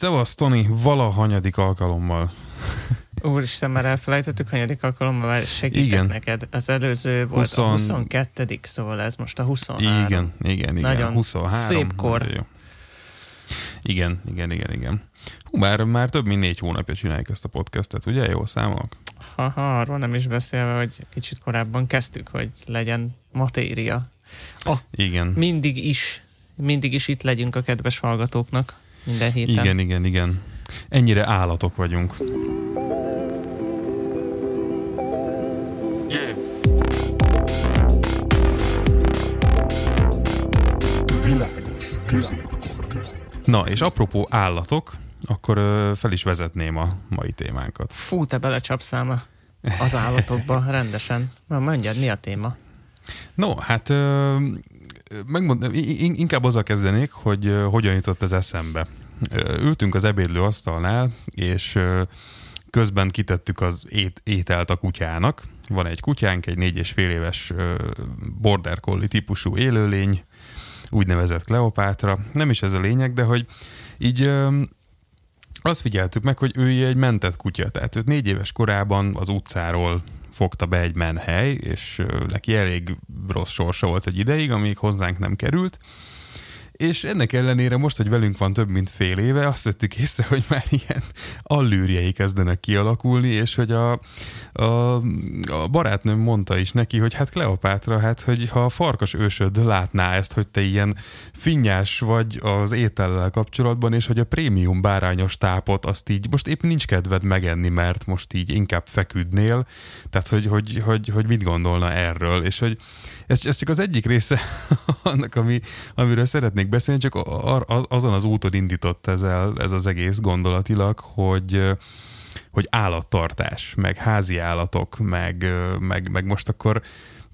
Szevasz, Tony, valahanyadik alkalommal. Úristen, már elfelejtettük, hanyadik alkalommal segítek igen. neked. Az előző volt 20... a 22 szóval ez most a 23. Igen, igen, igen. Nagyon 23. szép kor. Jó. Igen, igen, igen, igen. Hú, már, már több mint négy hónapja csináljuk ezt a podcastet, ugye? Jó számolok? Ha, arról nem is beszélve, hogy kicsit korábban kezdtük, hogy legyen matéria. Oh, igen. Mindig is, mindig is itt legyünk a kedves hallgatóknak minden héten. Igen, igen, igen. Ennyire állatok vagyunk. Na, és apropó állatok, akkor fel is vezetném a mai témánkat. Fú, te belecsapszál az állatokba rendesen. Na, mondjad, mi a téma? No, hát megmond, inkább azzal kezdenék, hogy hogyan jutott ez eszembe. Ültünk az ebédlő asztalnál, és közben kitettük az ét, ételt a kutyának. Van egy kutyánk, egy négy és fél éves border collie típusú élőlény, úgynevezett Kleopátra. Nem is ez a lényeg, de hogy így azt figyeltük meg, hogy ő egy mentett kutya, tehát őt négy éves korában az utcáról fogta be egy menhely, és neki elég rossz sorsa volt egy ideig, amíg hozzánk nem került, és ennek ellenére most, hogy velünk van több mint fél éve, azt vettük észre, hogy már ilyen allűrjei kezdenek kialakulni, és hogy a, a, a barátnőm mondta is neki, hogy hát Kleopátra, hát hogy ha a farkas ősöd látná ezt, hogy te ilyen finnyás vagy az étellel kapcsolatban, és hogy a prémium bárányos tápot azt így most épp nincs kedved megenni, mert most így inkább feküdnél, tehát hogy, hogy, hogy, hogy mit gondolna erről, és hogy ez, ez csak az egyik része annak, ami, amiről szeretnék beszélni, csak azon az úton indított ez, el, ez az egész gondolatilag, hogy hogy állattartás, meg házi állatok, meg, meg, meg most akkor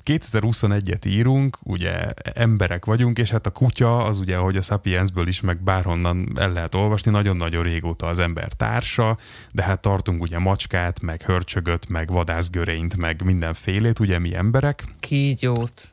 2021-et írunk, ugye emberek vagyunk, és hát a kutya, az ugye, ahogy a Sapiensből is, meg bárhonnan el lehet olvasni, nagyon-nagyon régóta az ember társa, de hát tartunk ugye macskát, meg hörcsögöt, meg vadászgörényt, meg mindenfélét, ugye mi emberek. Kígyót.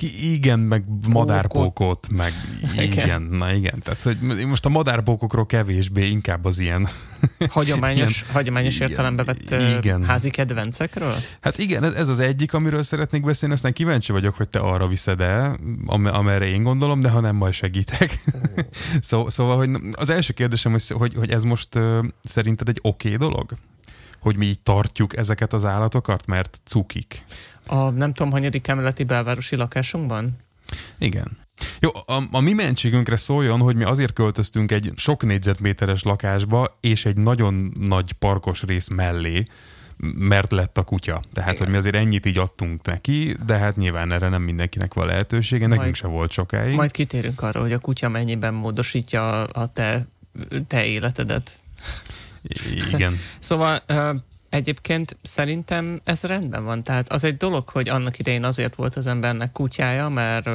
Ki, igen, meg madárpókot, meg igen. igen, na igen. Tehát, hogy most a madárpókokról kevésbé, inkább az ilyen... Hagyományos, ilyen, hagyományos igen, értelembe vett igen. házi kedvencekről? Hát igen, ez az egyik, amiről szeretnék beszélni, aztán kíváncsi vagyok, hogy te arra viszed el, am- amerre én gondolom, de ha nem, majd segítek. Szó, szóval, hogy az első kérdésem, hogy, hogy, hogy ez most szerinted egy oké okay dolog? Hogy mi így tartjuk ezeket az állatokat, mert cukik. A nem tudom, hanyadik emeleti belvárosi lakásunkban? Igen. Jó, a, a mi mentségünkre szóljon, hogy mi azért költöztünk egy sok négyzetméteres lakásba, és egy nagyon nagy parkos rész mellé, mert lett a kutya. Tehát, Igen. hogy mi azért ennyit így adtunk neki, de hát nyilván erre nem mindenkinek van lehetősége, nekünk majd, se volt sokáig. Majd kitérünk arra, hogy a kutya mennyiben módosítja a te, te életedet. Igen. szóval egyébként szerintem ez rendben van. Tehát az egy dolog, hogy annak idején azért volt az embernek kutyája, mert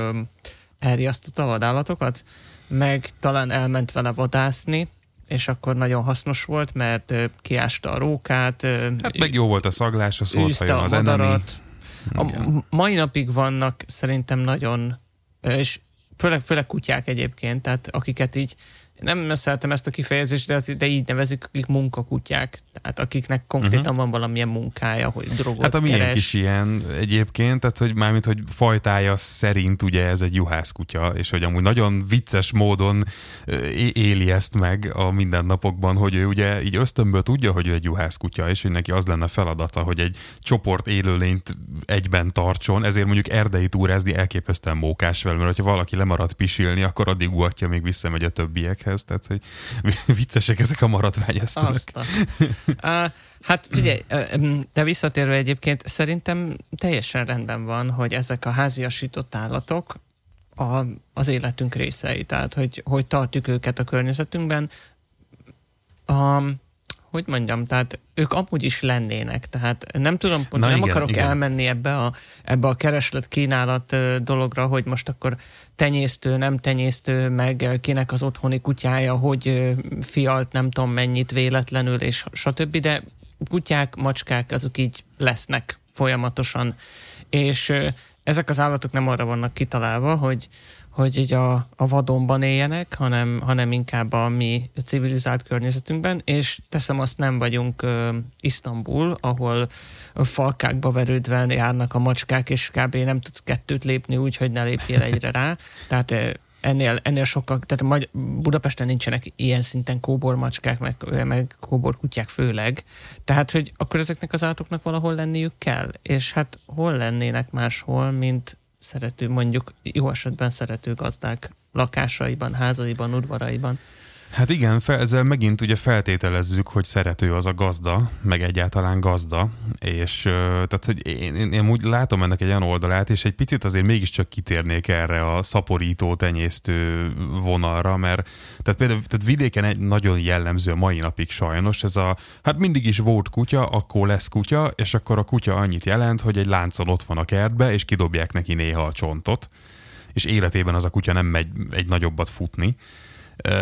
elriasztotta a vadállatokat, meg talán elment vele vadászni, és akkor nagyon hasznos volt, mert kiásta a rókát. Hát meg jó volt a szaglása, szólt a az enemi. A mai napig vannak szerintem nagyon, és főleg, főleg kutyák egyébként, tehát akiket így nem szeretem ezt a kifejezést, de, az, de így nevezik, akik munkakutyák, tehát akiknek konkrétan uh-huh. van valamilyen munkája, hogy drogot Hát a miénk is ilyen egyébként, tehát hogy mármint, hogy fajtája szerint ugye ez egy juhászkutya, és hogy amúgy nagyon vicces módon éli ezt meg a mindennapokban, hogy ő ugye így ösztönből tudja, hogy ő egy juhászkutya, és hogy neki az lenne feladata, hogy egy csoport élőlényt egyben tartson, ezért mondjuk erdei túrázni elképesztően mókás vele, mert ha valaki lemarad pisilni, akkor addig ugatja, még visszamegy a többiek gyerekekhez, tehát hogy viccesek ezek a maradványesztőnök. uh, hát figyelj, de visszatérve egyébként szerintem teljesen rendben van, hogy ezek a háziasított állatok a, az életünk részei, tehát hogy, hogy tartjuk őket a környezetünkben. Um, hogy mondjam, tehát ők amúgy is lennének, tehát nem tudom, pont, Na nem igen, akarok igen. elmenni ebbe a, ebbe a kereslet-kínálat dologra, hogy most akkor tenyésztő, nem tenyésztő, meg kinek az otthoni kutyája, hogy fialt nem tudom mennyit véletlenül, és stb., de kutyák, macskák, azok így lesznek folyamatosan, és ezek az állatok nem arra vannak kitalálva, hogy hogy így a, a vadonban éljenek, hanem, hanem inkább a mi civilizált környezetünkben, és teszem azt nem vagyunk uh, Isztambul, ahol a falkákba verődve járnak a macskák, és kb. nem tudsz kettőt lépni úgy, hogy ne lépjél egyre rá. Tehát ennél, ennél sokkal, tehát Budapesten nincsenek ilyen szinten kóbormacskák, meg, meg kóborkutyák főleg. Tehát, hogy akkor ezeknek az állatoknak valahol lenniük kell. És hát hol lennének máshol, mint szerető, mondjuk jó esetben szerető gazdák lakásaiban, házaiban, udvaraiban. Hát igen, fel, ezzel megint ugye feltételezzük, hogy szerető az a gazda, meg egyáltalán gazda, és tehát, hogy én, én, én úgy látom ennek egy olyan oldalát, és egy picit azért mégiscsak kitérnék erre a szaporító, tenyésztő vonalra, mert tehát például tehát vidéken egy nagyon jellemző a mai napig sajnos, ez a, hát mindig is volt kutya, akkor lesz kutya, és akkor a kutya annyit jelent, hogy egy láncon ott van a kertbe, és kidobják neki néha a csontot, és életében az a kutya nem megy egy nagyobbat futni, Uh,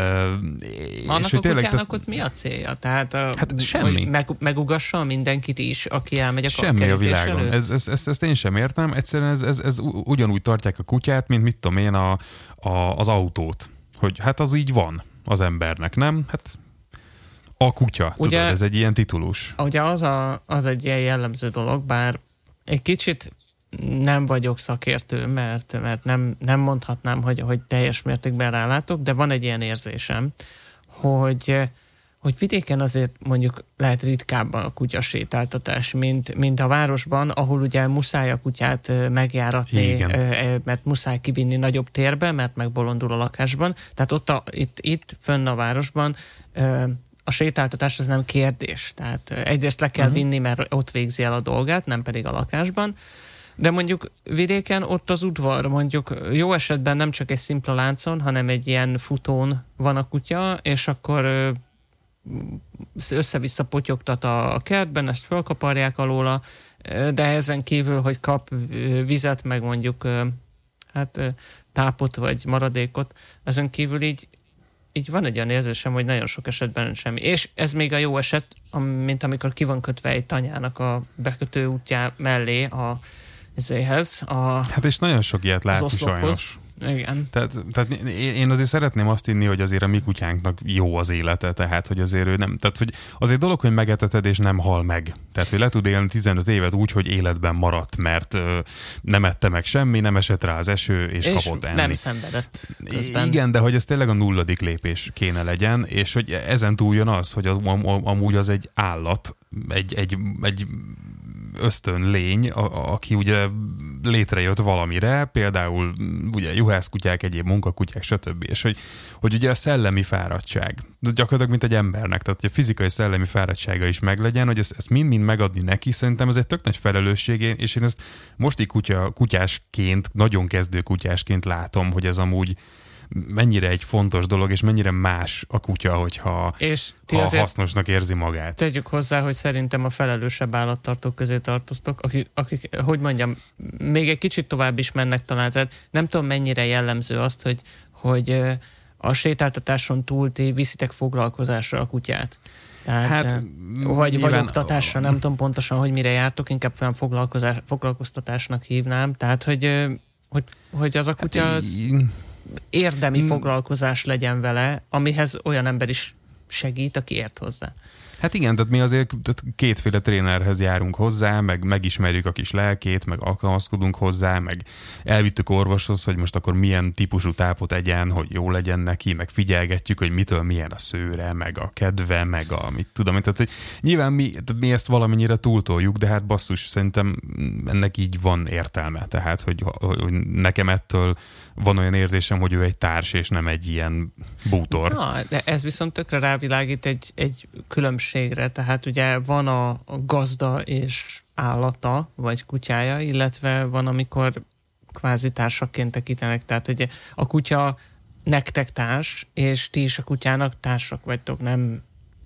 Annak és a tényleg, kutyának ott mi a célja? Tehát a, hát semmi. Meg, megugassa mindenkit is, aki elmegy a Semmi a világon. Ez, ez, ezt, ezt én sem értem. Egyszerűen ez, ez, ez ugyanúgy tartják a kutyát, mint mit tudom én a, a, az autót. Hogy hát az így van az embernek, nem? Hát a kutya, ugye, tudod, ez egy ilyen titulus. Ugye az, a, az egy ilyen jellemző dolog, bár egy kicsit nem vagyok szakértő, mert, mert nem, nem mondhatnám, hogy, hogy teljes mértékben rálátok, de van egy ilyen érzésem, hogy, hogy vidéken azért mondjuk lehet ritkábban a kutyasétáltatás, mint, mint a városban, ahol ugye muszáj a kutyát megjáratni, Igen. mert muszáj kivinni nagyobb térbe, mert megbolondul a lakásban. Tehát ott a, itt, itt fönn a városban a sétáltatás az nem kérdés. Tehát egyrészt le kell uh-huh. vinni, mert ott végzi el a dolgát, nem pedig a lakásban. De mondjuk vidéken ott az udvar, mondjuk jó esetben nem csak egy szimpla láncon, hanem egy ilyen futón van a kutya, és akkor össze-vissza potyogtat a kertben, ezt fölkaparják alóla, de ezen kívül, hogy kap vizet, meg mondjuk hát tápot vagy maradékot, ezen kívül így, így van egy olyan érzésem, hogy nagyon sok esetben semmi. És ez még a jó eset, mint amikor ki van kötve egy tanyának a bekötő útjá mellé a izéhez. A, hát és nagyon sok ilyet látunk sajnos. Igen. Tehát, tehát én azért szeretném azt inni, hogy azért a mi kutyánknak jó az élete, tehát hogy azért ő nem, tehát hogy azért dolog, hogy megeteted és nem hal meg. Tehát, hogy le tud élni 15 évet úgy, hogy életben maradt, mert ö, nem ette meg semmi, nem esett rá az eső, és, és kapott enni. nem szenvedett közben. Igen, de hogy ez tényleg a nulladik lépés kéne legyen, és hogy ezen túl jön az, hogy az, am, amúgy az egy állat, egy, egy, egy ösztön lény, a, aki ugye létrejött valamire, például ugye juhászkutyák, egyéb munkakutyák, stb. És hogy, hogy ugye a szellemi fáradtság, gyakorlatilag mint egy embernek, tehát hogy a fizikai szellemi fáradtsága is meglegyen, hogy ezt, ezt mind-mind megadni neki, szerintem ez egy tök nagy felelősség, és én ezt most kutya, kutyásként, nagyon kezdő kutyásként látom, hogy ez amúgy mennyire egy fontos dolog, és mennyire más a kutya, hogyha és ti ha hasznosnak érzi magát. Tegyük hozzá, hogy szerintem a felelősebb állattartók közé tartoztok, akik, akik, hogy mondjam, még egy kicsit tovább is mennek talán. Tehát nem tudom, mennyire jellemző azt, hogy, hogy a sétáltatáson túl ti viszitek foglalkozásra a kutyát. Tehát, hát, vagy, vagy oktatásra, nem tudom pontosan, hogy mire jártok, inkább olyan foglalkoztatásnak hívnám. Tehát, hogy, hogy, hogy az a kutya hát, az érdemi hmm. foglalkozás legyen vele, amihez olyan ember is segít, aki ért hozzá. Hát igen, tehát mi azért tehát kétféle trénerhez járunk hozzá, meg megismerjük a kis lelkét, meg alkalmazkodunk hozzá, meg elvittük orvoshoz, hogy most akkor milyen típusú tápot egyen, hogy jó legyen neki, meg figyelgetjük, hogy mitől milyen a szőre, meg a kedve, meg a mit tudom. Tehát, hogy nyilván mi, tehát mi ezt valamennyire túltoljuk, de hát basszus, szerintem ennek így van értelme. Tehát, hogy, hogy nekem ettől van olyan érzésem, hogy ő egy társ, és nem egy ilyen bútor. Na, de ez viszont tökre rávilágít egy, egy különbségre. Tehát ugye van a, gazda és állata, vagy kutyája, illetve van, amikor kvázi társaként tekintenek. Tehát ugye a kutya nektek társ, és ti is a kutyának társak vagytok, nem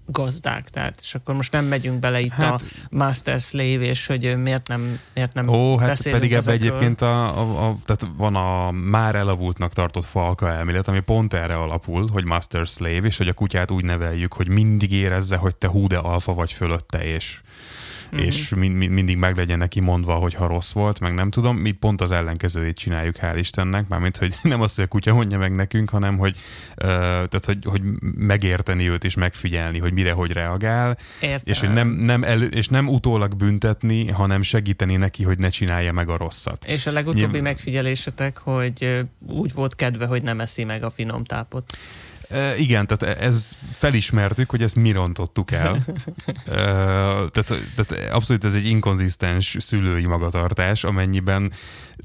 gazdák, tehát, és akkor most nem megyünk bele itt hát, a master slave, és hogy miért nem, miért nem Ó, hát pedig ebbe egyébként a, a, a, tehát van a már elavultnak tartott falka elmélet, ami pont erre alapul, hogy master slave, és hogy a kutyát úgy neveljük, hogy mindig érezze, hogy te hú de alfa vagy fölötte, és mm-hmm. és mind, mind, mindig meg legyen neki mondva, hogy ha rossz volt, meg nem tudom, mi pont az ellenkezőjét csináljuk, hál' Istennek, mármint, hogy nem azt, hogy a kutya mondja meg nekünk, hanem, hogy, uh, tehát, hogy, hogy megérteni őt és megfigyelni, hogy mire, hogy reagál, Értem. és hogy nem, nem elő, és nem utólag büntetni, hanem segíteni neki, hogy ne csinálja meg a rosszat. És a legutóbbi Nyilván... megfigyelésetek, hogy úgy volt kedve, hogy nem eszi meg a finom tápot. E, igen, tehát ez felismertük, hogy ezt mi rontottuk el. e, tehát, tehát abszolút ez egy inkonzisztens szülői magatartás, amennyiben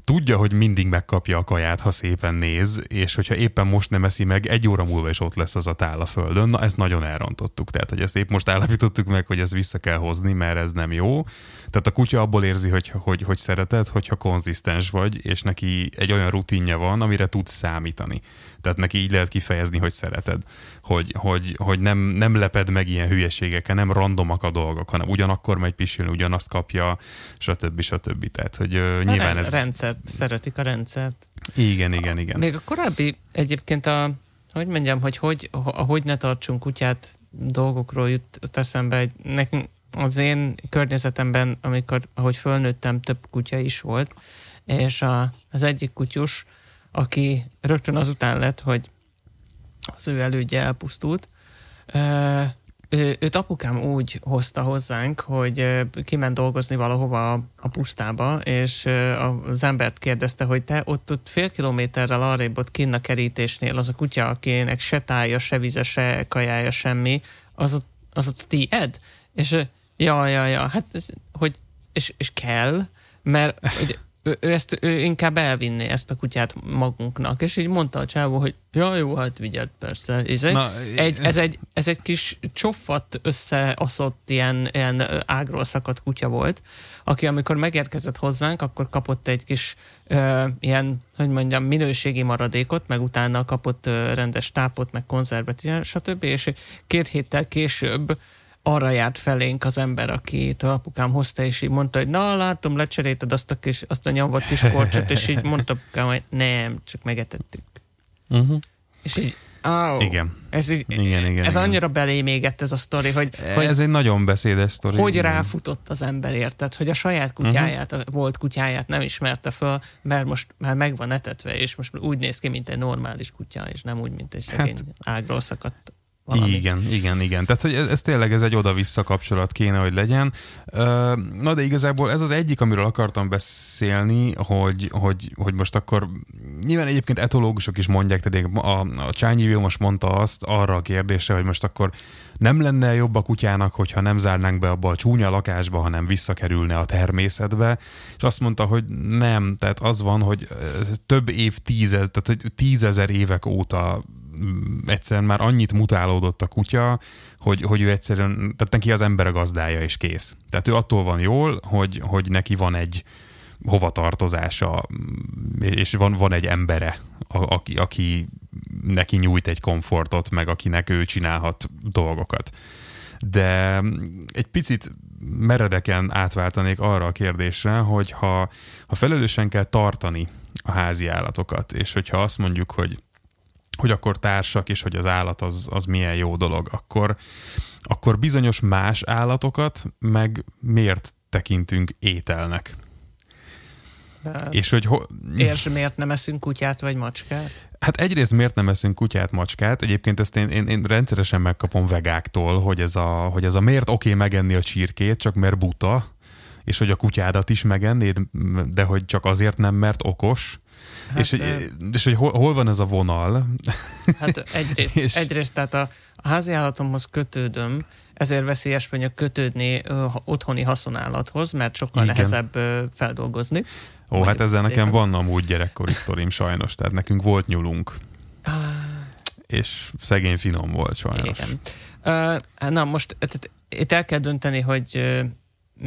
tudja, hogy mindig megkapja a kaját, ha szépen néz, és hogyha éppen most nem eszi meg, egy óra múlva is ott lesz az a tál a földön. Na, ezt nagyon elrontottuk. Tehát, hogy ezt épp most állapítottuk meg, hogy ezt vissza kell hozni, mert ez nem jó. Tehát a kutya abból érzi, hogy, hogy, hogy szereted, hogyha konzisztens vagy, és neki egy olyan rutinja van, amire tud számítani. Tehát neki így lehet kifejezni, hogy szereted. Hogy, hogy, hogy nem, nem leped meg ilyen hülyeségekkel, nem randomak a dolgok, hanem ugyanakkor megy pisilni, ugyanazt kapja, stb. stb. Tehát, hogy uh, nyilván ez... Rendszert, szeretik a rendszert. Igen, igen, igen. Még a korábbi egyébként a, hogy mondjam, hogy hogy, hogy ne tartsunk kutyát dolgokról jut eszembe, hogy nekünk az én környezetemben, amikor, ahogy fölnőttem, több kutya is volt, és a, az egyik kutyus, aki rögtön azután lett, hogy az ő elődje elpusztult, ő, őt apukám úgy hozta hozzánk, hogy kiment dolgozni valahova a, a pusztába, és az embert kérdezte, hogy te ott, ott fél kilométerrel arrébb ott kinn a kerítésnél az a kutya, akinek se tája, se vize, se kajája, semmi, az ott, az ott tied? És ja, ja, ja, hát hogy, és, és kell, mert hogy ő, ő, ezt, ő inkább elvinné ezt a kutyát magunknak, és így mondta a csávó, hogy ja, jó, hát vigyed, persze. Ez egy, Na, egy, ez, egy, ez egy kis csofat összeaszott ilyen, ilyen ágról szakadt kutya volt, aki amikor megérkezett hozzánk, akkor kapott egy kis ö, ilyen, hogy mondjam, minőségi maradékot, meg utána kapott ö, rendes tápot, meg konzervet, stb. És két héttel később arra járt felénk az ember, aki apukám hozta, és így mondta, hogy na, látom, lecserélted azt a, kis, azt a nyomvat kis korcsot, és így mondta apukám, hogy nem, csak megetettük. Uh-huh. És így, Oh, igen. Ez, így, igen, igen, ez igen. annyira belém égett ez a sztori, hogy, hogy... Ez egy nagyon beszédes sztori. Hogy igen. ráfutott az ember, érted? Hogy a saját kutyáját, uh-huh. a volt kutyáját nem ismerte föl, mert most már meg van etetve, és most úgy néz ki, mint egy normális kutya, és nem úgy, mint egy szegény hát, ágról szakadt valami. Igen, igen, igen. Tehát hogy ez, ez tényleg ez egy oda-vissza kapcsolat kéne, hogy legyen. Na de igazából ez az egyik, amiről akartam beszélni, hogy, hogy, hogy most akkor nyilván egyébként etológusok is mondják, tehát a, a Csányi most mondta azt arra a kérdésre, hogy most akkor nem lenne jobb a kutyának, hogyha nem zárnánk be abba a csúnya lakásba, hanem visszakerülne a természetbe, és azt mondta, hogy nem, tehát az van, hogy több év tízez, tehát hogy tízezer évek óta egyszerűen már annyit mutálódott a kutya, hogy, hogy ő egyszerűen, tehát neki az ember a gazdája és kész. Tehát ő attól van jól, hogy, hogy neki van egy hovatartozása, mm, és van, van egy embere, a, aki, aki neki nyújt egy komfortot, meg akinek ő csinálhat dolgokat. De egy picit meredeken átváltanék arra a kérdésre, hogy ha, ha felelősen kell tartani a házi állatokat, és hogyha azt mondjuk, hogy hogy akkor társak, és hogy az állat az, az milyen jó dolog, akkor, akkor bizonyos más állatokat meg miért tekintünk ételnek? De és hogy ho- és miért nem eszünk kutyát vagy macskát? Hát egyrészt miért nem eszünk kutyát, macskát? Egyébként ezt én, én, én rendszeresen megkapom vegáktól, hogy ez a, hogy ez a miért oké okay megenni a csirkét, csak mert buta, és hogy a kutyádat is megennéd, de hogy csak azért nem, mert okos. Hát, és, hogy, és hogy hol, hol van ez a vonal? Hát egyrészt, és... egyrészt tehát a, a háziállatomhoz kötődöm, ezért veszélyes mondjuk kötődni ö, otthoni haszonállathoz, mert sokkal Igen. nehezebb ö, feldolgozni. Ó, hát ezzel nekem van amúgy gyerekkori sztorim sajnos, tehát nekünk volt nyulunk. Ah. És szegény finom volt sajnos. Igen. Uh, na most itt el kell dönteni, hogy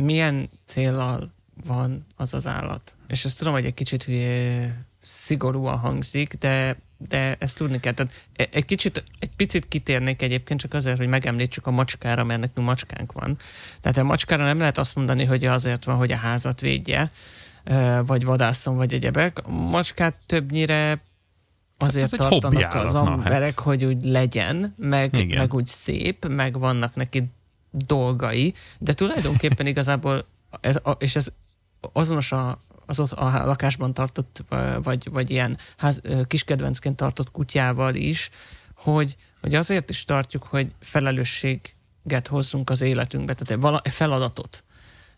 milyen célral van az az állat. És ezt tudom, hogy egy kicsit hülye, szigorúan hangzik, de, de ezt tudni kell. Tehát e, egy kicsit, egy picit kitérnék egyébként csak azért, hogy megemlítsük a macskára, mert nekünk macskánk van. Tehát a macskára nem lehet azt mondani, hogy azért van, hogy a házat védje, vagy vadászom, vagy egyebek. A macskát többnyire azért hát tartanak az emberek, hát. hogy úgy legyen, meg, meg úgy szép, meg vannak neki dolgai, de tulajdonképpen igazából, ez, és ez azonos a, az ott a lakásban tartott, vagy, vagy ilyen ház, kiskedvencként tartott kutyával is, hogy, hogy azért is tartjuk, hogy felelősséget hozzunk az életünkbe, tehát egy feladatot.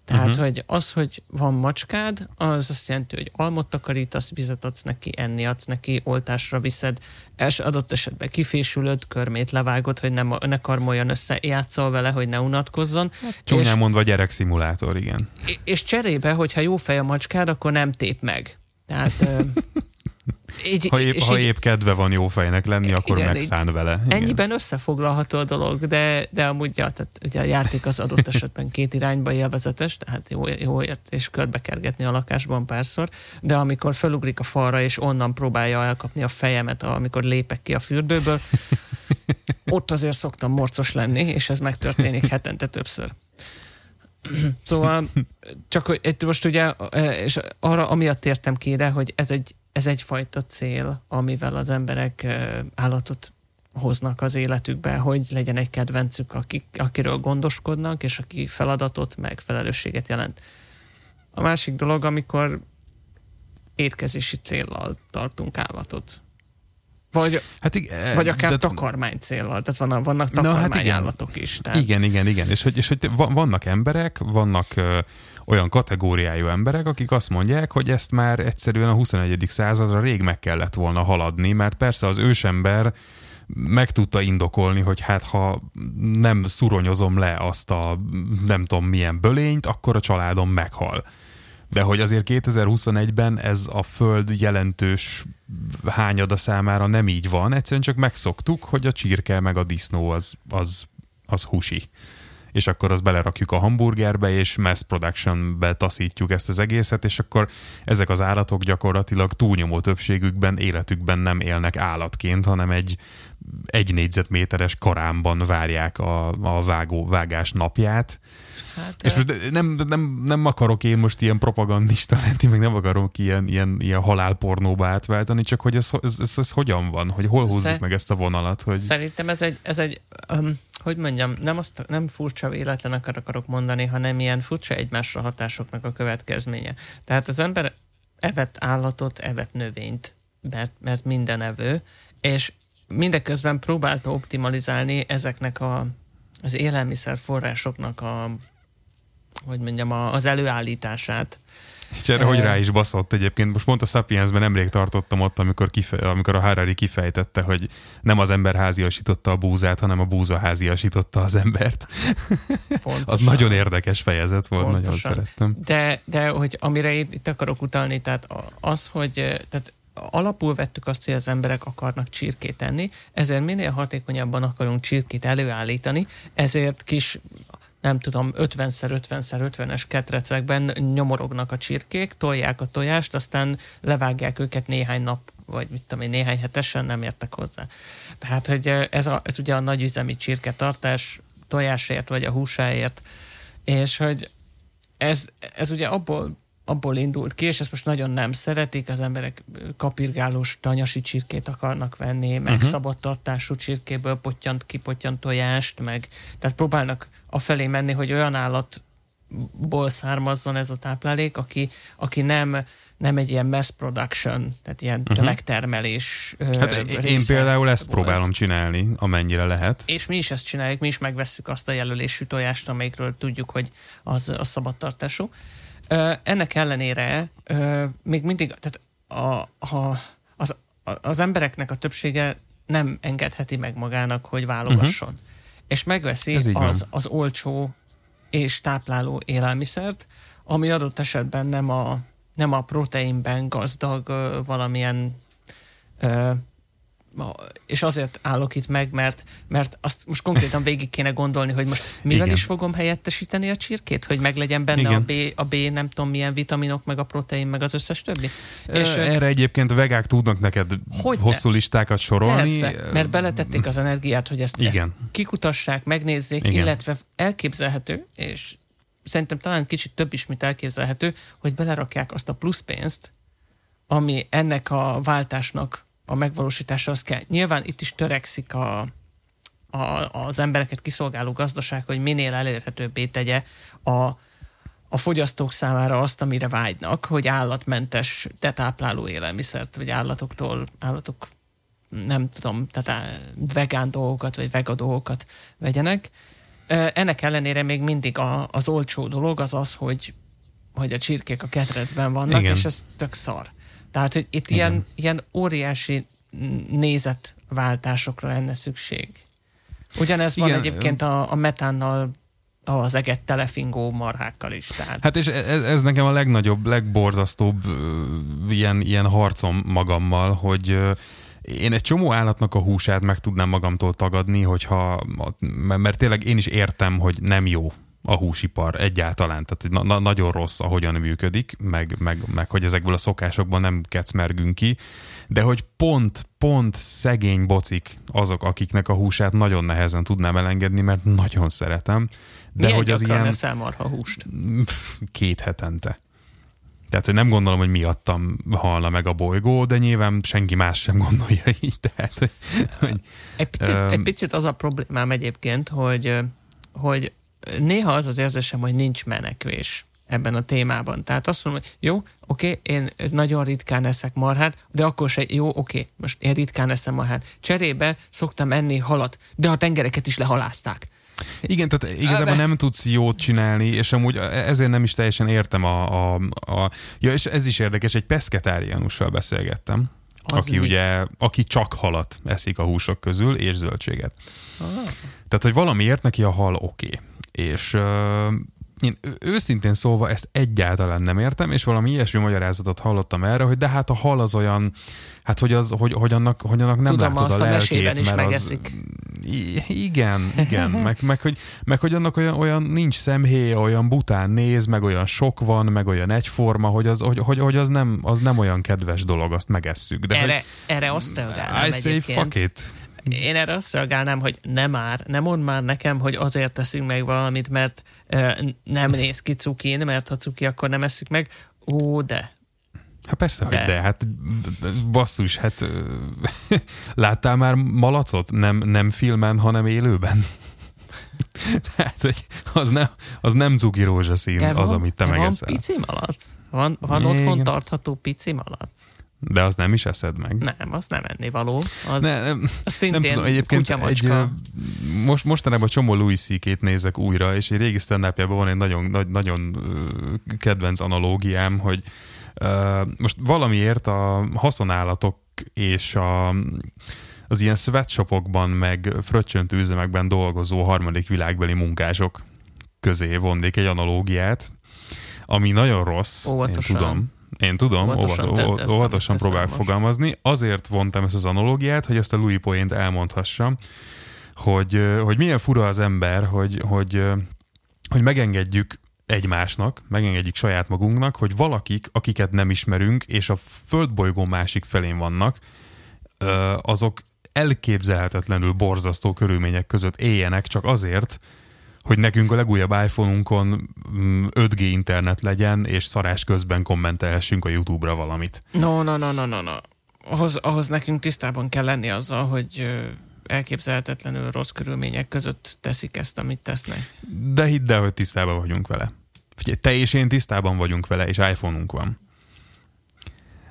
Tehát, uh-huh. hogy az, hogy van macskád, az azt jelenti, hogy almot takarítasz, vizet adsz neki, enni adsz neki, oltásra viszed, és adott esetben kifésülöd, körmét levágod, hogy ne, ne karmoljon össze, játszol vele, hogy ne unatkozzon. Hát, csúnyán és, mondva gyerekszimulátor, igen. És cserébe, hogyha jó fej a macskád, akkor nem tép meg. Tehát így, ha, épp, ha így, épp kedve van jó fejnek lenni, akkor igen, megszán vele. Igen. Ennyiben összefoglalható a dolog, de, de amúgy ja, tehát ugye a játék az adott esetben két irányba élvezetes, tehát jó, jó ért és körbekergetni a lakásban párszor, de amikor felugrik a falra, és onnan próbálja elkapni a fejemet, amikor lépek ki a fürdőből, ott azért szoktam morcos lenni, és ez megtörténik hetente többször. Szóval csak hogy most ugye, és arra amiatt értem ki ide, hogy ez egy ez egyfajta cél, amivel az emberek állatot hoznak az életükbe, hogy legyen egy kedvencük, akik, akiről gondoskodnak, és aki feladatot, meg felelősséget jelent. A másik dolog, amikor étkezési céllal tartunk állatot. Vagy, hát igen, vagy akár de, takarmány céllal, tehát vannak, vannak takarmányállatok hát is. Tehát. Igen, igen, igen. És hogy, és hogy vannak emberek, vannak olyan kategóriájú emberek, akik azt mondják, hogy ezt már egyszerűen a 21. századra rég meg kellett volna haladni, mert persze az ősember meg tudta indokolni, hogy hát ha nem szuronyozom le azt a nem tudom milyen bölényt, akkor a családom meghal. De hogy azért 2021-ben ez a föld jelentős hányada számára nem így van, egyszerűen csak megszoktuk, hogy a csirke meg a disznó az, az, az husi és akkor azt belerakjuk a hamburgerbe, és mass productionbe taszítjuk ezt az egészet, és akkor ezek az állatok gyakorlatilag túlnyomó többségükben életükben nem élnek állatként, hanem egy egy négyzetméteres karámban várják a, a vágó, vágás napját. Hát, és most nem, nem, nem akarok én most ilyen propagandista lenni, meg nem akarok ilyen, ilyen, ilyen halálpornóba átváltani, csak hogy ez, ez, ez, ez hogyan van, hogy hol húzzuk Szer- meg ezt a vonalat. Hogy... Szerintem ez egy, ez egy um, hogy mondjam, nem, azt, nem furcsa véletlenek akarok mondani, hanem ilyen furcsa egymásra hatásoknak a következménye. Tehát az ember evett állatot, evett növényt, mert, mert minden evő, és mindeközben próbálta optimalizálni ezeknek a, az élelmiszerforrásoknak a, hogy mondjam, a, az előállítását. És erre, e... hogy rá is baszott egyébként. Most pont a Sapiensben nemrég tartottam ott, amikor, kife- amikor a Harari kifejtette, hogy nem az ember háziasította a búzát, hanem a búza háziasította az embert. az nagyon érdekes fejezet volt, Pontosan. nagyon szerettem. De, de hogy amire itt, itt akarok utalni, tehát az, hogy tehát alapul vettük azt, hogy az emberek akarnak csirkét enni, ezért minél hatékonyabban akarunk csirkét előállítani, ezért kis nem tudom, 50x50x50-es ketrecekben nyomorognak a csirkék, tolják a tojást, aztán levágják őket néhány nap, vagy mit tudom én, néhány hetesen nem értek hozzá. Tehát, hogy ez, a, ez ugye a nagyüzemi csirketartás tojásért, vagy a húsáért, és hogy ez, ez ugye abból abból indult ki, és ezt most nagyon nem szeretik, az emberek kapirgálós tanyasi csirkét akarnak venni, meg uh-huh. szabadtartású csirkéből pottyant, kipottyant tojást, meg tehát próbálnak afelé menni, hogy olyan állatból származzon ez a táplálék, aki, aki nem nem egy ilyen mass production, tehát ilyen uh-huh. tömegtermelés. Hát én például ezt volt. próbálom csinálni, amennyire lehet. És mi is ezt csináljuk, mi is megvesszük azt a jelölésű tojást, amelyikről tudjuk, hogy az a szabadtartású. Ennek ellenére még mindig, tehát a, a, az, az embereknek a többsége nem engedheti meg magának, hogy válogasson. Uh-huh. És megveszi az, az olcsó és tápláló élelmiszert, ami adott esetben nem a, nem a proteinben gazdag valamilyen és azért állok itt meg, mert, mert azt most konkrétan végig kéne gondolni, hogy most mivel Igen. is fogom helyettesíteni a csirkét, hogy meglegyen benne a B, a B, nem tudom milyen vitaminok, meg a protein, meg az összes többi. Ö, és erre egyébként vegák tudnak neked hogy hosszú ne? listákat sorolni. Persze, mert beletették az energiát, hogy ezt, Igen. ezt kikutassák, megnézzék, Igen. illetve elképzelhető, és szerintem talán kicsit több is, mint elképzelhető, hogy belerakják azt a plusz pénzt, ami ennek a váltásnak a megvalósítása az kell. Nyilván itt is törekszik a, a, az embereket kiszolgáló gazdaság, hogy minél elérhetőbbé tegye a, a fogyasztók számára azt, amire vágynak, hogy állatmentes, tetápláló élelmiszert, vagy állatoktól, állatok nem tudom, tehát vegán dolgokat, vagy vega dolgokat vegyenek. Ennek ellenére még mindig a, az olcsó dolog az az, hogy, hogy a csirkék a ketrecben vannak, Igen. és ez tök szar. Tehát, hogy itt ilyen, ilyen óriási nézetváltásokra lenne szükség. Ugyanez Igen. van egyébként a, a metánnal az eget telefingó marhákkal is. Tehát. Hát és ez, ez nekem a legnagyobb, legborzasztóbb ilyen, ilyen harcom magammal, hogy én egy csomó állatnak a húsát meg tudnám magamtól tagadni, hogyha, mert tényleg én is értem, hogy nem jó a húsipar egyáltalán, tehát na- nagyon rossz, ahogyan működik, meg, meg, meg hogy ezekből a szokásokban nem kecmergünk ki, de hogy pont, pont szegény bocik azok, akiknek a húsát nagyon nehezen tudnám elengedni, mert nagyon szeretem. De Milyen hogy az ilyen... eszel marha húst? Két hetente. Tehát, hogy nem gondolom, hogy miattam halna meg a bolygó, de nyilván senki más sem gondolja így. Tehát, hogy, egy, picit, um, egy picit az a problémám egyébként, hogy, hogy néha az az érzésem, hogy nincs menekvés ebben a témában. Tehát azt mondom, hogy jó, oké, én nagyon ritkán eszek marhát, de akkor se, jó, oké, most én ritkán eszem marhát. Cserébe szoktam enni halat, de a tengereket is lehalázták. Igen, tehát igazából nem tudsz jót csinálni, és amúgy ezért nem is teljesen értem a... a, a ja, és ez is érdekes, egy peszketáriánussal beszélgettem, az aki mi? ugye, aki csak halat eszik a húsok közül, és zöldséget. Ah. Tehát, hogy valamiért neki a hal oké. Okay. És uh, én őszintén szólva ezt egyáltalán nem értem, és valami ilyesmi magyarázatot hallottam erre, hogy de hát a hal az olyan, hát hogy, az, hogy, hogy, annak, hogy annak nem Tudom, látod a lelkét, is mert az... Igen, igen, meg, meg, hogy, meg hogy annak olyan, olyan nincs szemhéj, olyan bután néz, meg olyan sok van, meg olyan egyforma, hogy az, hogy, hogy, hogy az, nem, az nem olyan kedves dolog, azt megesszük. De erre, hogy, erre azt reagálnám I say fuck it. Én erre azt reagálnám, hogy nem már, nem mond már nekem, hogy azért teszünk meg valamit, mert uh, nem néz ki cukin, mert ha cuki, akkor nem eszük meg. Ó, de, Hát persze, de. hogy de, hát basszus, hát láttál már malacot? Nem, nem filmen, hanem élőben. Tehát, hogy az, ne, az nem cuki rózsaszín, de az, van, amit te megeszel. Van pici malac? Van, van otthon tartható pici malac? De az nem is eszed meg. Nem, az nem enni való. Az, ne, nem, az szintén nem tudom, egyébként egy, most, mostanában csomó Louis ck nézek újra, és egy régi stand van egy nagyon, nagy, nagyon kedvenc analógiám, hogy uh, most valamiért a haszonállatok és a, az ilyen sweatshopokban, meg fröccsöntő üzemekben dolgozó harmadik világbeli munkások közé vonnék egy analógiát, ami nagyon rossz, Óvatosan. én tudom én tudom, óvatosan, óvatosan, óvatosan próbálok fogalmazni. Azért vontam ezt az analógiát, hogy ezt a Louis point elmondhassam, hogy, hogy milyen fura az ember, hogy, hogy, hogy megengedjük egymásnak, megengedjük saját magunknak, hogy valakik, akiket nem ismerünk, és a földbolygó másik felén vannak, azok elképzelhetetlenül borzasztó körülmények között éljenek csak azért, hogy nekünk a legújabb iPhone-unkon 5G mm, internet legyen, és szarás közben kommentelhessünk a YouTube-ra valamit. No, no, no, no, no, no. Ahhoz, ahhoz nekünk tisztában kell lenni azzal, hogy elképzelhetetlenül rossz körülmények között teszik ezt, amit tesznek. De hidd el, hogy tisztában vagyunk vele. Figyelj, te és én tisztában vagyunk vele, és iPhone-unk van.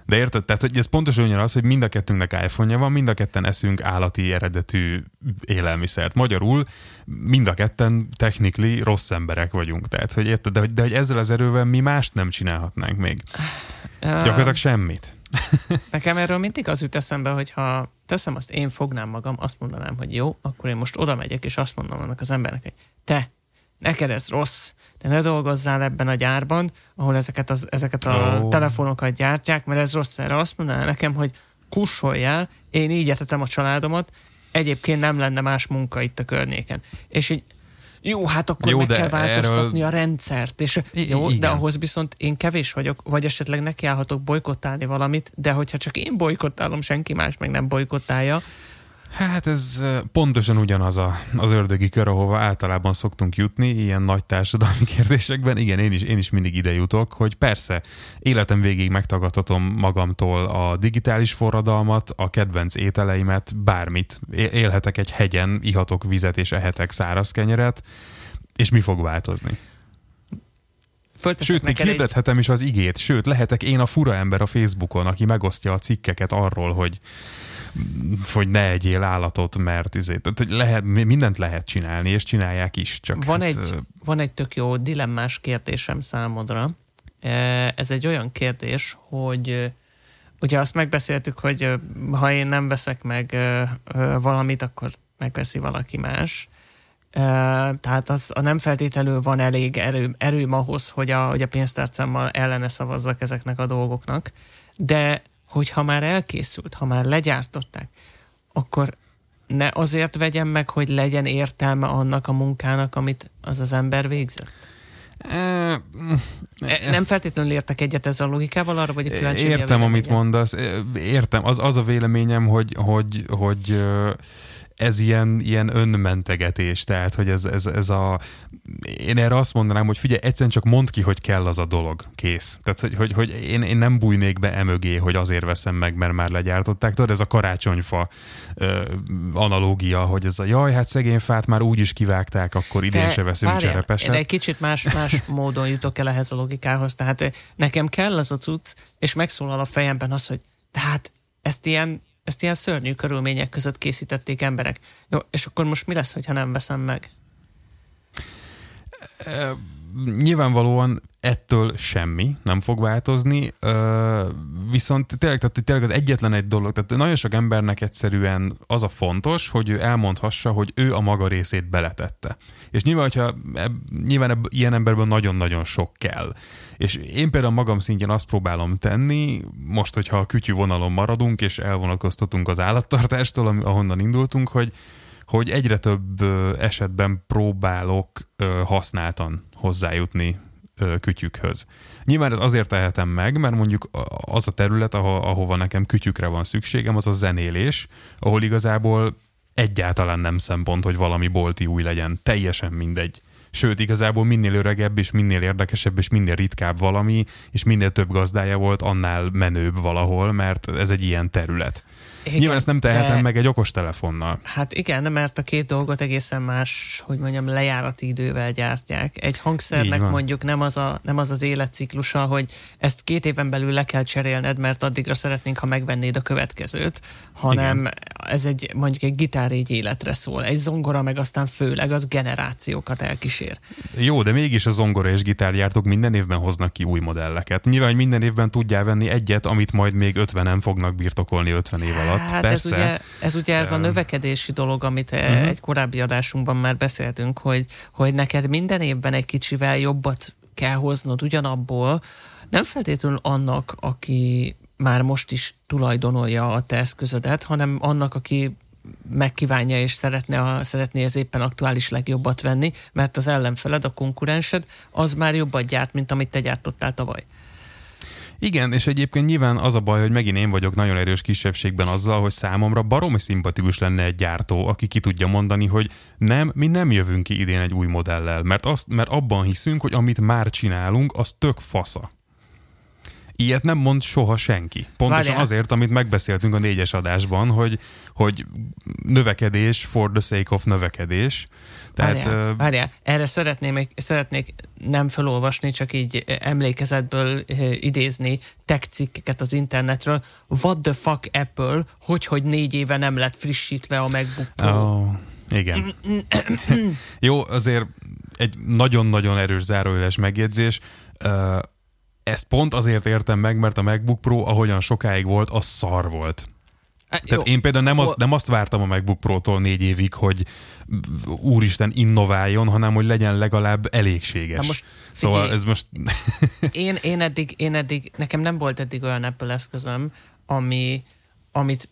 De érted? Tehát, hogy ez pontosan olyan az, hogy mind a kettőnknek iPhone-ja van, mind a ketten eszünk állati eredetű élelmiszert. Magyarul mind a ketten technically rossz emberek vagyunk. Tehát, hogy érted? De, de hogy ezzel az erővel mi mást nem csinálhatnánk még. Uh, Gyakorlatilag semmit. Nekem erről mindig az jut eszembe, hogy ha teszem azt, én fognám magam, azt mondanám, hogy jó, akkor én most oda megyek, és azt mondom annak az embernek, hogy te, neked ez rossz, te ne dolgozzál ebben a gyárban, ahol ezeket, az, ezeket a oh. telefonokat gyártják, mert ez rossz erre. Azt mondaná nekem, hogy kussoljál, én így etetem a családomat, egyébként nem lenne más munka itt a környéken. És így jó, hát akkor jó, meg kell változtatni erről... a rendszert. És jó, igen. de ahhoz viszont én kevés vagyok, vagy esetleg nekiállhatok bolykottálni valamit, de hogyha csak én bolykottálom, senki más meg nem bolykottálja, Hát ez pontosan ugyanaz a, az ördögi kör, ahova általában szoktunk jutni, ilyen nagy társadalmi kérdésekben. Igen, én is, én is mindig ide jutok, hogy persze életem végig megtagadhatom magamtól a digitális forradalmat, a kedvenc ételeimet, bármit. Élhetek egy hegyen, ihatok vizet és ehetek száraz kenyeret, és mi fog változni? Sőt, még hirdethetem egy... is az igét, sőt, lehetek én a fura ember a Facebookon, aki megosztja a cikkeket arról, hogy hogy ne egyél állatot, mert izé, tehát lehet, mindent lehet csinálni, és csinálják is. Csak van, hát, egy, van egy tök jó dilemmás kérdésem számodra. E, ez egy olyan kérdés, hogy ugye azt megbeszéltük, hogy ha én nem veszek meg valamit, akkor megveszi valaki más. Tehát az a nem feltétlenül van elég erő, erőm ahhoz, hogy a, hogy a pénztárcámmal ellene szavazzak ezeknek a dolgoknak. De hogyha már elkészült, ha már legyártották, akkor ne azért vegyem meg, hogy legyen értelme annak a munkának, amit az az ember végzett? E, nem feltétlenül értek egyet ezzel a logikával, arra vagyok kíváncsi. Értem, amit mondasz. Értem. Az, az a véleményem, hogy, hogy, hogy ez ilyen, ilyen önmentegetés, tehát hogy ez, ez, ez a... Én erre azt mondanám, hogy figyelj, egyszerűen csak mondd ki, hogy kell az a dolog, kész. Tehát, hogy, hogy, hogy én, én nem bújnék be emögé, hogy azért veszem meg, mert már legyártották. Tudod, ez a karácsonyfa ö, analógia, hogy ez a jaj, hát szegény fát már úgy is kivágták, akkor idén Te, se veszünk várjál, cserepeset. Én egy kicsit más, más módon jutok el ehhez a logikához. Tehát nekem kell az a cucc, és megszólal a fejemben az, hogy tehát ezt ilyen ezt ilyen szörnyű körülmények között készítették emberek. Jó, és akkor most mi lesz, ha nem veszem meg? Nyilvánvalóan ettől semmi nem fog változni, viszont tényleg, tehát tényleg az egyetlen egy dolog, tehát nagyon sok embernek egyszerűen az a fontos, hogy ő elmondhassa, hogy ő a maga részét beletette. És nyilván, hogyha nyilván ilyen emberből nagyon-nagyon sok kell. És én például magam szintjén azt próbálom tenni, most, hogyha a kütyű vonalon maradunk, és elvonatkoztatunk az állattartástól, ahonnan indultunk, hogy hogy egyre több esetben próbálok használtan hozzájutni kütyükhöz. Nyilván ez azért tehetem meg, mert mondjuk az a terület, ahol, ahova nekem kütyükre van szükségem, az a zenélés, ahol igazából egyáltalán nem szempont, hogy valami bolti új legyen. Teljesen mindegy. Sőt, igazából minél öregebb és minél érdekesebb és minél ritkább valami, és minél több gazdája volt, annál menőbb valahol, mert ez egy ilyen terület. Igen, Nyilván ezt nem tehetem de... meg egy okos telefonnal. Hát igen, mert a két dolgot egészen más, hogy mondjam, lejárati idővel gyártják. Egy hangszernek mondjuk nem az, a, nem az az életciklusa, hogy ezt két éven belül le kell cserélned, mert addigra szeretnénk, ha megvennéd a következőt, hanem igen. ez egy mondjuk egy gitár egy életre szól. Egy zongora meg aztán főleg az generációkat elkísér. Jó, de mégis a zongora és gitárgyártók minden évben hoznak ki új modelleket. Nyilván, hogy minden évben tudjál venni egyet, amit majd még 50-en fognak birtokolni 50 év alatt alatt, hát persze. Ez ugye, ez ugye ez a növekedési dolog, amit uh-huh. egy korábbi adásunkban már beszéltünk, hogy, hogy neked minden évben egy kicsivel jobbat kell hoznod ugyanabból, nem feltétlenül annak, aki már most is tulajdonolja a te eszközödet, hanem annak, aki megkívánja és szeretne, a, szeretné az éppen aktuális legjobbat venni, mert az ellenfeled, a konkurensed, az már jobbat gyárt, mint amit te gyártottál tavaly. Igen, és egyébként nyilván az a baj, hogy megint én vagyok nagyon erős kisebbségben azzal, hogy számomra baromi szimpatikus lenne egy gyártó, aki ki tudja mondani, hogy nem, mi nem jövünk ki idén egy új modellel, mert, azt, mert abban hiszünk, hogy amit már csinálunk, az tök fasza. Ilyet nem mond soha senki. Pontosan Várjál. azért, amit megbeszéltünk a négyes adásban, hogy, hogy növekedés for the sake of növekedés. Tehát, várjál, várjál. erre szeretném, szeretnék nem felolvasni, csak így emlékezetből idézni tech az internetről. What the fuck Apple, hogy, hogy négy éve nem lett frissítve a MacBook Pro. Oh, igen. Jó, azért egy nagyon-nagyon erős zárójeles megjegyzés. Ezt pont azért értem meg, mert a MacBook Pro, ahogyan sokáig volt, az szar volt. Hát, Tehát jó. én például nem, azt, nem azt vártam a MacBook Pro-tól négy évig, hogy úristen innováljon, hanem hogy legyen legalább elégséges. Na most, szóval figyelj, ez most... én, én, eddig, én eddig, nekem nem volt eddig olyan Apple eszközöm, ami, amit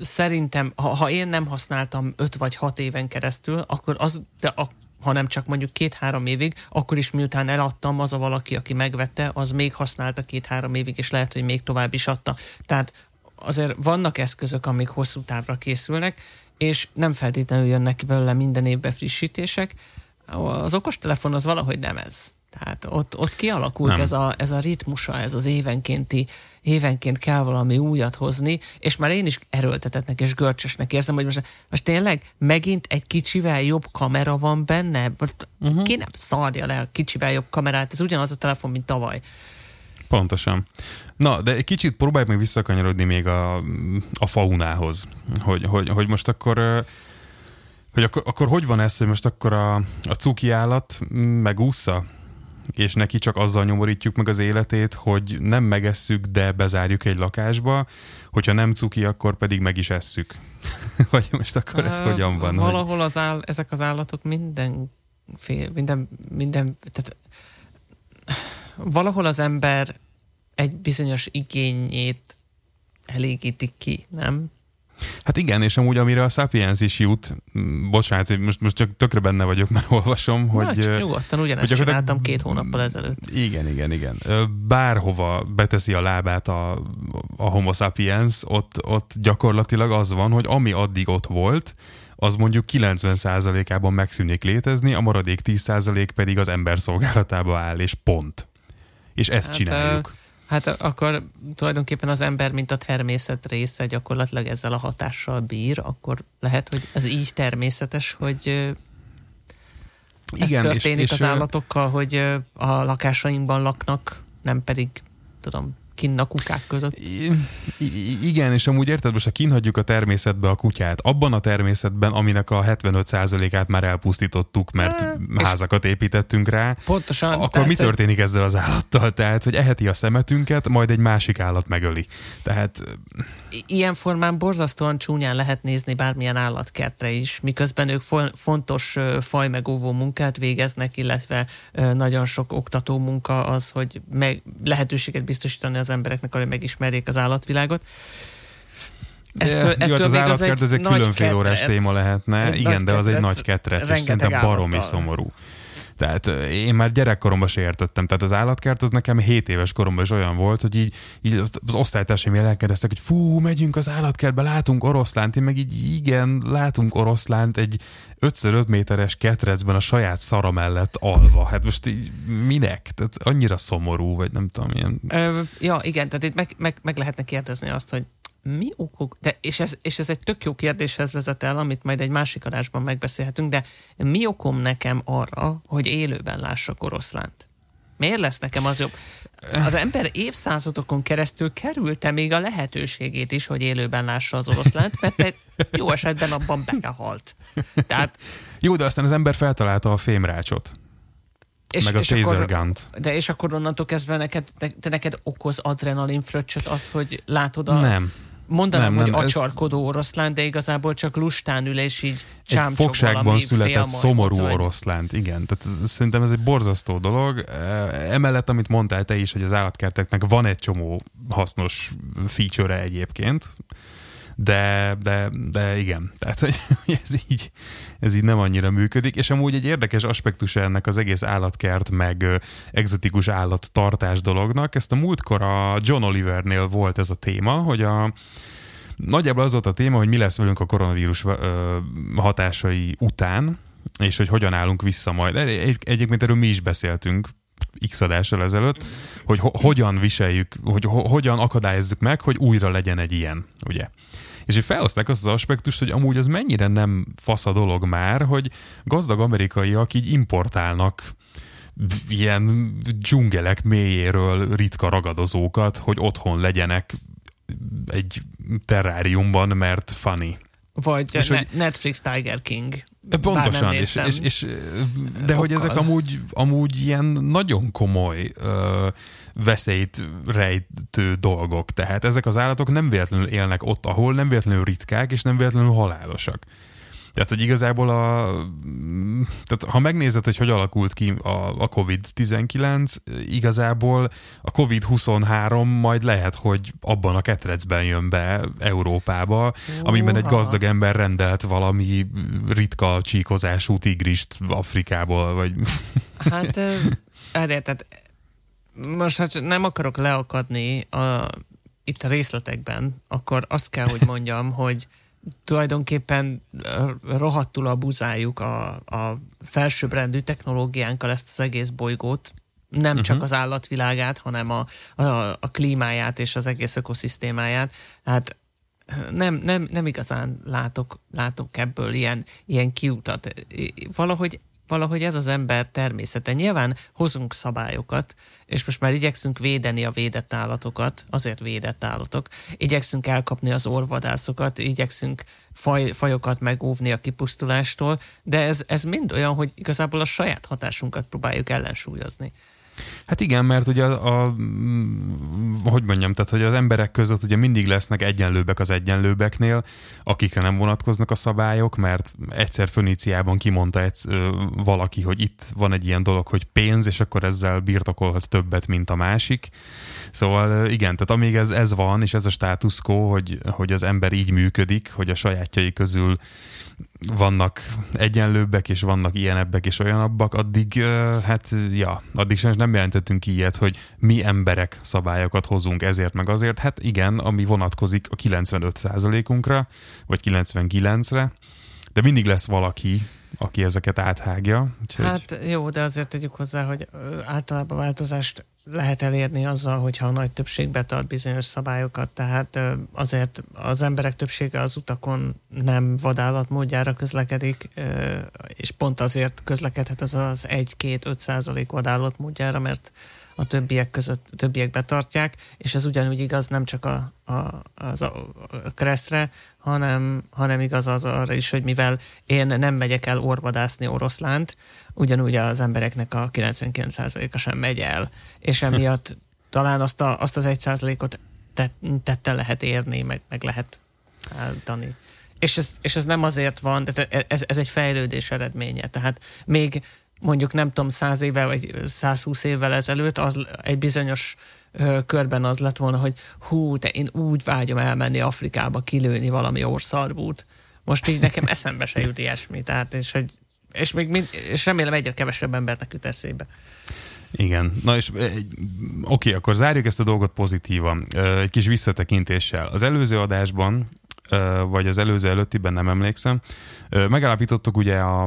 szerintem, ha, ha én nem használtam öt vagy hat éven keresztül, akkor az, de a, hanem csak mondjuk két-három évig, akkor is miután eladtam, az a valaki, aki megvette, az még használta két-három évig, és lehet, hogy még tovább is adta. Tehát azért vannak eszközök, amik hosszú távra készülnek, és nem feltétlenül jönnek ki belőle minden évben frissítések. Az okostelefon az valahogy nem ez. Tehát ott, ott kialakult ez a, ez a ritmusa, ez az évenkénti, évenként kell valami újat hozni, és már én is erőltetetnek és görcsösnek érzem, hogy most, most tényleg megint egy kicsivel jobb kamera van benne? Uh-huh. Ki nem szarja le a kicsivel jobb kamerát? Ez ugyanaz a telefon, mint tavaly. Pontosan. Na, de egy kicsit próbálj meg visszakanyarodni még a, a faunához, hogy, hogy, hogy most akkor hogy akkor, akkor hogy van ez, hogy most akkor a, a cuki állat megúszza és neki csak azzal nyomorítjuk meg az életét, hogy nem megesszük, de bezárjuk egy lakásba, hogyha nem cuki, akkor pedig meg is esszük. Vagy most akkor ez uh, hogyan van? Valahol az áll, ezek az állatok minden fél, minden, minden, tehát valahol az ember egy bizonyos igényét elégítik ki, nem? Hát igen, és amúgy amire a Sapiens is jut, bocsánat, hogy most, most csak tökre benne vagyok, mert olvasom, hogy... Na, nyugodtan, ugyanezt hogy csináltam két hónappal ezelőtt. Igen, igen, igen. Bárhova beteszi a lábát a, a homo sapiens, ott, ott gyakorlatilag az van, hogy ami addig ott volt, az mondjuk 90%-ában megszűnik létezni, a maradék 10% pedig az ember szolgálatába áll, és pont. És ezt hát, csináljuk. Hát akkor tulajdonképpen az ember, mint a természet része gyakorlatilag ezzel a hatással bír, akkor lehet, hogy ez így természetes, hogy ez Igen, történik és, és az állatokkal, hogy a lakásainkban laknak, nem pedig, tudom, kinn a kukák között. I- igen, és amúgy érted, most ha kinhagyjuk a természetbe a kutyát, abban a természetben, aminek a 75%-át már elpusztítottuk, mert e, házakat építettünk rá, pontosan, akkor tehát, mi történik ezzel az állattal? Tehát, hogy eheti a szemetünket, majd egy másik állat megöli. Tehát... Ilyen formán borzasztóan csúnyán lehet nézni bármilyen állatkertre is, miközben ők fontos fajmegóvó munkát végeznek, illetve nagyon sok oktató munka az, hogy meg lehetőséget biztosítani az az embereknek, hogy megismerjék az állatvilágot. Ettől, ettől hát az állatkert ez egy különféle órás téma lehetne, igen, de az egy nagy ketrec, és szerintem baromi szomorú. Tehát én már gyerekkoromban se értettem. Tehát az állatkert az nekem 7 éves koromban is olyan volt, hogy így, így az osztálytársaim jelentkeztek, hogy fú, megyünk az állatkertbe, látunk oroszlánt. Én meg így igen, látunk oroszlánt egy 5x5 méteres ketrecben a saját szara mellett alva. Hát most így minek? Tehát annyira szomorú, vagy nem tudom, ilyen... Ö, ja, igen, tehát itt meg, meg, meg lehetne kérdezni azt, hogy mi okok, de, és, ez, és ez egy tök jó kérdéshez vezet el, amit majd egy másik adásban megbeszélhetünk, de mi okom nekem arra, hogy élőben lássak oroszlánt? Miért lesz nekem az jobb? Az ember évszázadokon keresztül kerülte még a lehetőségét is, hogy élőben lássa az oroszlánt, mert egy jó esetben abban belehalt. Tehát, jó, de aztán az ember feltalálta a fémrácsot. És, meg a és taser akkor, De és akkor onnantól kezdve neked, te neked okoz adrenalin fröccsöt az, hogy látod a... Nem, Mondanám, nem, hogy nem, acsarkodó ez... oroszlán, de igazából csak lustán ül, és így Egy fogságban született szomorú vagy... oroszlánt, igen. Tehát ez, szerintem ez egy borzasztó dolog. E, emellett, amit mondtál te is, hogy az állatkerteknek van egy csomó hasznos feature egyébként, de, de, de igen, tehát hogy ez így, ez így nem annyira működik, és amúgy egy érdekes aspektus ennek az egész állatkert, meg egzotikus állattartás dolognak, ezt a múltkor a John Olivernél volt ez a téma, hogy a nagyjából az volt a téma, hogy mi lesz velünk a koronavírus hatásai után, és hogy hogyan állunk vissza majd. Egyébként erről mi is beszéltünk x adással ezelőtt, hogy ho- hogyan viseljük, hogy ho- hogyan akadályozzuk meg, hogy újra legyen egy ilyen, ugye? És így felhozták azt az aspektust, hogy amúgy az mennyire nem fasz a dolog már, hogy gazdag amerikaiak így importálnak ilyen dzsungelek mélyéről ritka ragadozókat, hogy otthon legyenek egy terráriumban, mert funny. Vagy és ne- hogy, Netflix Tiger King. Pontosan, és, és, és, de hogy ezek amúgy, amúgy ilyen nagyon komoly ö, veszélyt rejtő dolgok. Tehát ezek az állatok nem véletlenül élnek ott, ahol nem véletlenül ritkák, és nem véletlenül halálosak. Tehát, hogy igazából a, tehát ha megnézed, hogy hogy alakult ki a, a COVID-19, igazából a COVID-23 majd lehet, hogy abban a ketrecben jön be Európába, Uha. amiben egy gazdag ember rendelt valami ritka csíkozású tigrist Afrikából, vagy... Hát, erre, tehát most hát nem akarok leakadni a itt a részletekben, akkor azt kell, hogy mondjam, hogy tulajdonképpen rohadtul abuzáljuk a, a felsőbbrendű technológiánkkal ezt az egész bolygót, nem uh-huh. csak az állatvilágát, hanem a, a, a klímáját és az egész ökoszisztémáját. Hát nem, nem, nem igazán látok, látok ebből ilyen, ilyen kiutat. Valahogy valahogy ez az ember természete. Nyilván hozunk szabályokat, és most már igyekszünk védeni a védett állatokat, azért védett állatok, igyekszünk elkapni az orvadászokat, igyekszünk faj, fajokat megóvni a kipusztulástól, de ez, ez mind olyan, hogy igazából a saját hatásunkat próbáljuk ellensúlyozni. Hát igen, mert ugye a, a, hogy mondjam, tehát hogy az emberek között ugye mindig lesznek egyenlőbbek az egyenlőbbeknél, akikre nem vonatkoznak a szabályok, mert egyszer Föníciában kimondta egy, valaki, hogy itt van egy ilyen dolog, hogy pénz, és akkor ezzel birtokolhatsz többet, mint a másik. Szóval igen, tehát amíg ez, ez van, és ez a status quo, hogy, hogy az ember így működik, hogy a sajátjai közül vannak egyenlőbbek, és vannak ilyenebbek és olyanabbak, addig, hát, ja, addig sem nem jelentettünk ilyet, hogy mi emberek szabályokat hozunk ezért meg azért. Hát igen, ami vonatkozik a 95%-unkra, vagy 99-re, de mindig lesz valaki, aki ezeket áthágja. Úgyhogy... Hát jó, de azért tegyük hozzá, hogy általában változást lehet elérni azzal, hogyha a nagy többség betart bizonyos szabályokat, tehát azért az emberek többsége az utakon nem vadállat módjára közlekedik, és pont azért közlekedhet az az 1-2-5 százalék vadállat módjára, mert a többiek között, a többiek betartják, és ez ugyanúgy igaz nem csak a, a, az a, a kreszre, hanem, hanem igaz az arra is, hogy mivel én nem megyek el orvadászni oroszlánt, ugyanúgy az embereknek a 99%-a sem megy el, és emiatt talán azt, a, azt az 1%-ot tette lehet érni, meg, meg lehet állítani. És ez, és ez nem azért van, de ez, ez egy fejlődés eredménye. Tehát még mondjuk nem tudom, száz évvel vagy 120 évvel ezelőtt az egy bizonyos ö, körben az lett volna, hogy hú, de én úgy vágyom elmenni Afrikába kilőni valami orszarbút. Most így nekem eszembe se jut ilyesmi. Tehát, és, hogy, és, még mind, és remélem egyre kevesebb embernek jut eszébe. Igen. Na és oké, akkor zárjuk ezt a dolgot pozitívan. Egy kis visszatekintéssel. Az előző adásban vagy az előző előttiben nem emlékszem, megállapítottuk ugye a,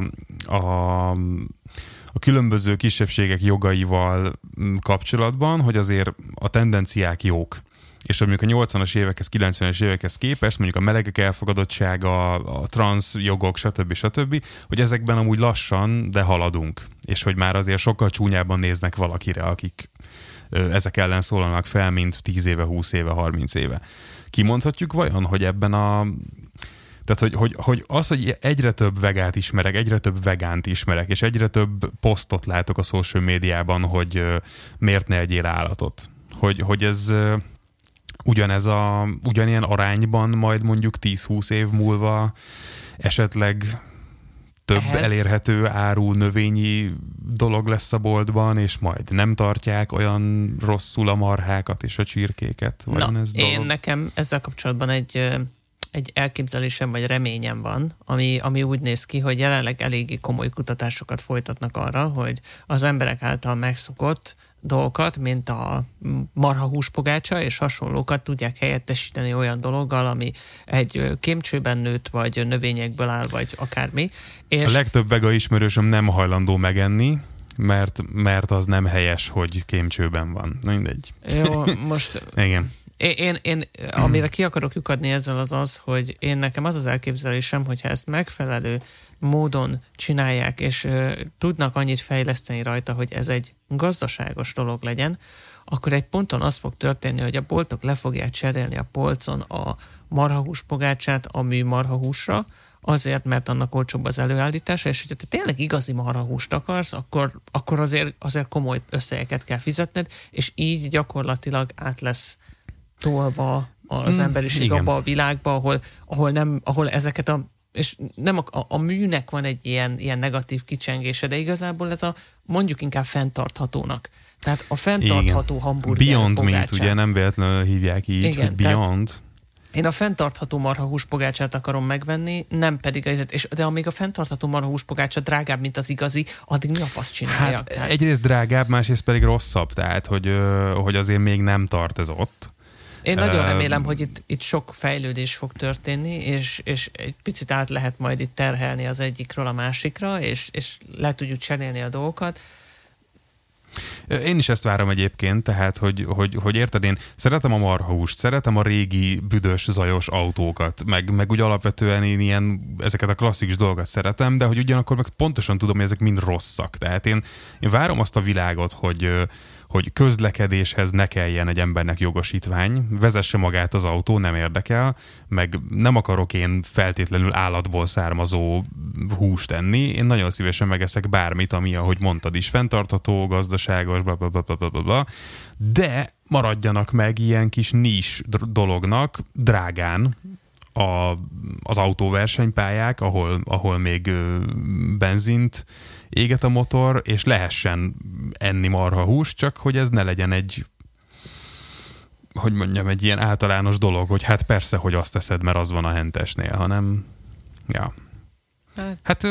a a különböző kisebbségek jogaival mm, kapcsolatban, hogy azért a tendenciák jók és hogy mondjuk a 80-as évekhez, 90-es évekhez képest, mondjuk a melegek elfogadottsága, a transz jogok, stb. stb., hogy ezekben amúgy lassan, de haladunk. És hogy már azért sokkal csúnyában néznek valakire, akik ezek ellen szólalnak fel, mint 10 éve, 20 éve, 30 éve. Kimondhatjuk vajon, hogy ebben a tehát, hogy, hogy, hogy az, hogy egyre több vegát ismerek, egyre több vegánt ismerek, és egyre több posztot látok a social médiában, hogy miért ne egyél állatot. Hogy, hogy ez ugyanez a, ugyanilyen arányban majd mondjuk 10-20 év múlva esetleg több Ehhez... elérhető áru növényi dolog lesz a boltban, és majd nem tartják olyan rosszul a marhákat és a csirkéket. Na, ez dolog? én nekem ezzel kapcsolatban egy egy elképzelésem vagy reményem van, ami, ami úgy néz ki, hogy jelenleg eléggé komoly kutatásokat folytatnak arra, hogy az emberek által megszokott dolgokat, mint a marha húspogácsa és hasonlókat tudják helyettesíteni olyan dologgal, ami egy kémcsőben nőtt, vagy növényekből áll, vagy akármi. És a legtöbb vega ismerősöm nem hajlandó megenni, mert, mert az nem helyes, hogy kémcsőben van. Mindegy. Jó, most... Igen. Én, én, amire ki akarok lyukadni ezzel az az, hogy én nekem az az elképzelésem, hogyha ezt megfelelő módon csinálják, és tudnak annyit fejleszteni rajta, hogy ez egy gazdaságos dolog legyen, akkor egy ponton az fog történni, hogy a boltok le fogják cserélni a polcon a marhahús pogácsát a mű marhahúsra, azért, mert annak olcsóbb az előállítása, és hogyha te tényleg igazi marhahúst akarsz, akkor, akkor azért, azért komoly összegeket kell fizetned, és így gyakorlatilag át lesz tolva az mm, emberiség igen. abba a világba, ahol, ahol, nem, ahol ezeket a és nem a, a, a műnek van egy ilyen, ilyen negatív kicsengése, de igazából ez a mondjuk inkább fenntarthatónak. Tehát a fenntartható Igen. hamburger Beyond Meat, ugye nem véletlenül hívják így, Igen, hogy Beyond. Én a fenntartható marha húspogácsát akarom megvenni, nem pedig az, és de amíg a fenntartható marha húspogácsa drágább, mint az igazi, addig mi a fasz csinálja? Hát, tehát... egyrészt drágább, másrészt pedig rosszabb, tehát hogy, hogy azért még nem tart ez ott Én nagyon remélem, hogy itt, itt sok fejlődés fog történni, és, és egy picit át lehet majd itt terhelni az egyikről a másikra, és, és le tudjuk cserélni a dolgokat. Én is ezt várom egyébként, tehát, hogy, hogy, hogy érted, én szeretem a marhahúst, szeretem a régi büdös, zajos autókat, meg, meg úgy alapvetően én ilyen, ezeket a klasszikus dolgokat szeretem, de hogy ugyanakkor meg pontosan tudom, hogy ezek mind rosszak. Tehát én, én várom azt a világot, hogy, hogy közlekedéshez ne kelljen egy embernek jogosítvány, vezesse magát az autó, nem érdekel, meg nem akarok én feltétlenül állatból származó húst enni, én nagyon szívesen megeszek bármit, ami, ahogy mondtad is, fenntartható, gazdaságos, bla bla bla bla bla bla, de maradjanak meg ilyen kis nis dolognak, drágán, a, az autóversenypályák, ahol, ahol még benzint éget a motor, és lehessen enni marha húst, csak hogy ez ne legyen egy hogy mondjam, egy ilyen általános dolog, hogy hát persze, hogy azt teszed, mert az van a hentesnél, hanem ja. Hát, hát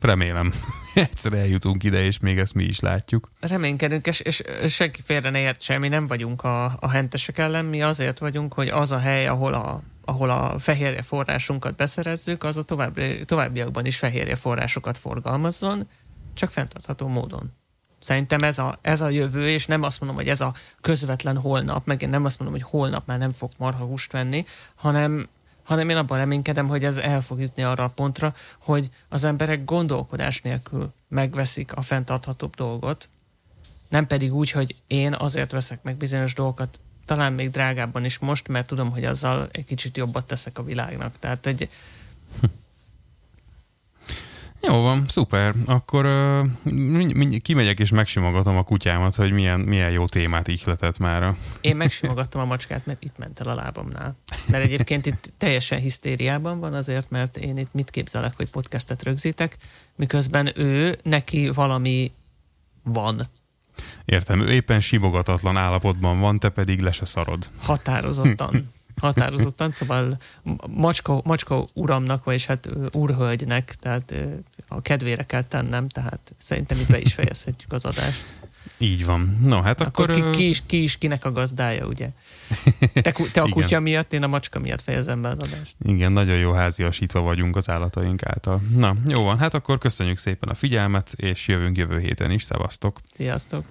remélem, egyszer eljutunk ide, és még ezt mi is látjuk. Reménykedünk, és, és senki félre ne ért mi nem vagyunk a, a hentesek ellen, mi azért vagyunk, hogy az a hely, ahol a ahol a fehérje forrásunkat beszerezzük, az a további, továbbiakban is fehérje forrásokat forgalmazzon, csak fenntartható módon. Szerintem ez a, ez a jövő, és nem azt mondom, hogy ez a közvetlen holnap, meg én nem azt mondom, hogy holnap már nem fog marha húst venni, hanem, hanem én abban reménykedem, hogy ez el fog jutni arra a pontra, hogy az emberek gondolkodás nélkül megveszik a fenntarthatóbb dolgot, nem pedig úgy, hogy én azért veszek meg bizonyos dolgokat, talán még drágábban is most, mert tudom, hogy azzal egy kicsit jobbat teszek a világnak. Tehát egy... Jó van, szuper. Akkor uh, kimegyek és megsimogatom a kutyámat, hogy milyen, milyen jó témát ihletett már. Én megsimogattam a macskát, mert itt ment el a lábamnál. Mert egyébként itt teljesen hisztériában van azért, mert én itt mit képzelek, hogy podcastet rögzítek, miközben ő, neki valami van Értem, ő éppen simogatatlan állapotban van, te pedig le se szarod. Határozottan. Határozottan, szóval macska, macska uramnak, vagyis hát úrhölgynek, tehát a kedvére kell tennem, tehát szerintem itt be is fejezhetjük az adást. Így van. No, hát akkor... akkor ki, ki, is, ki is kinek a gazdája, ugye? Te, te a kutya miatt, én a macska miatt fejezem be az adást. Igen, nagyon jó háziasítva vagyunk az állataink által. Na, jó van, hát akkor köszönjük szépen a figyelmet, és jövünk jövő héten is. Szevasztok! Sziasztok!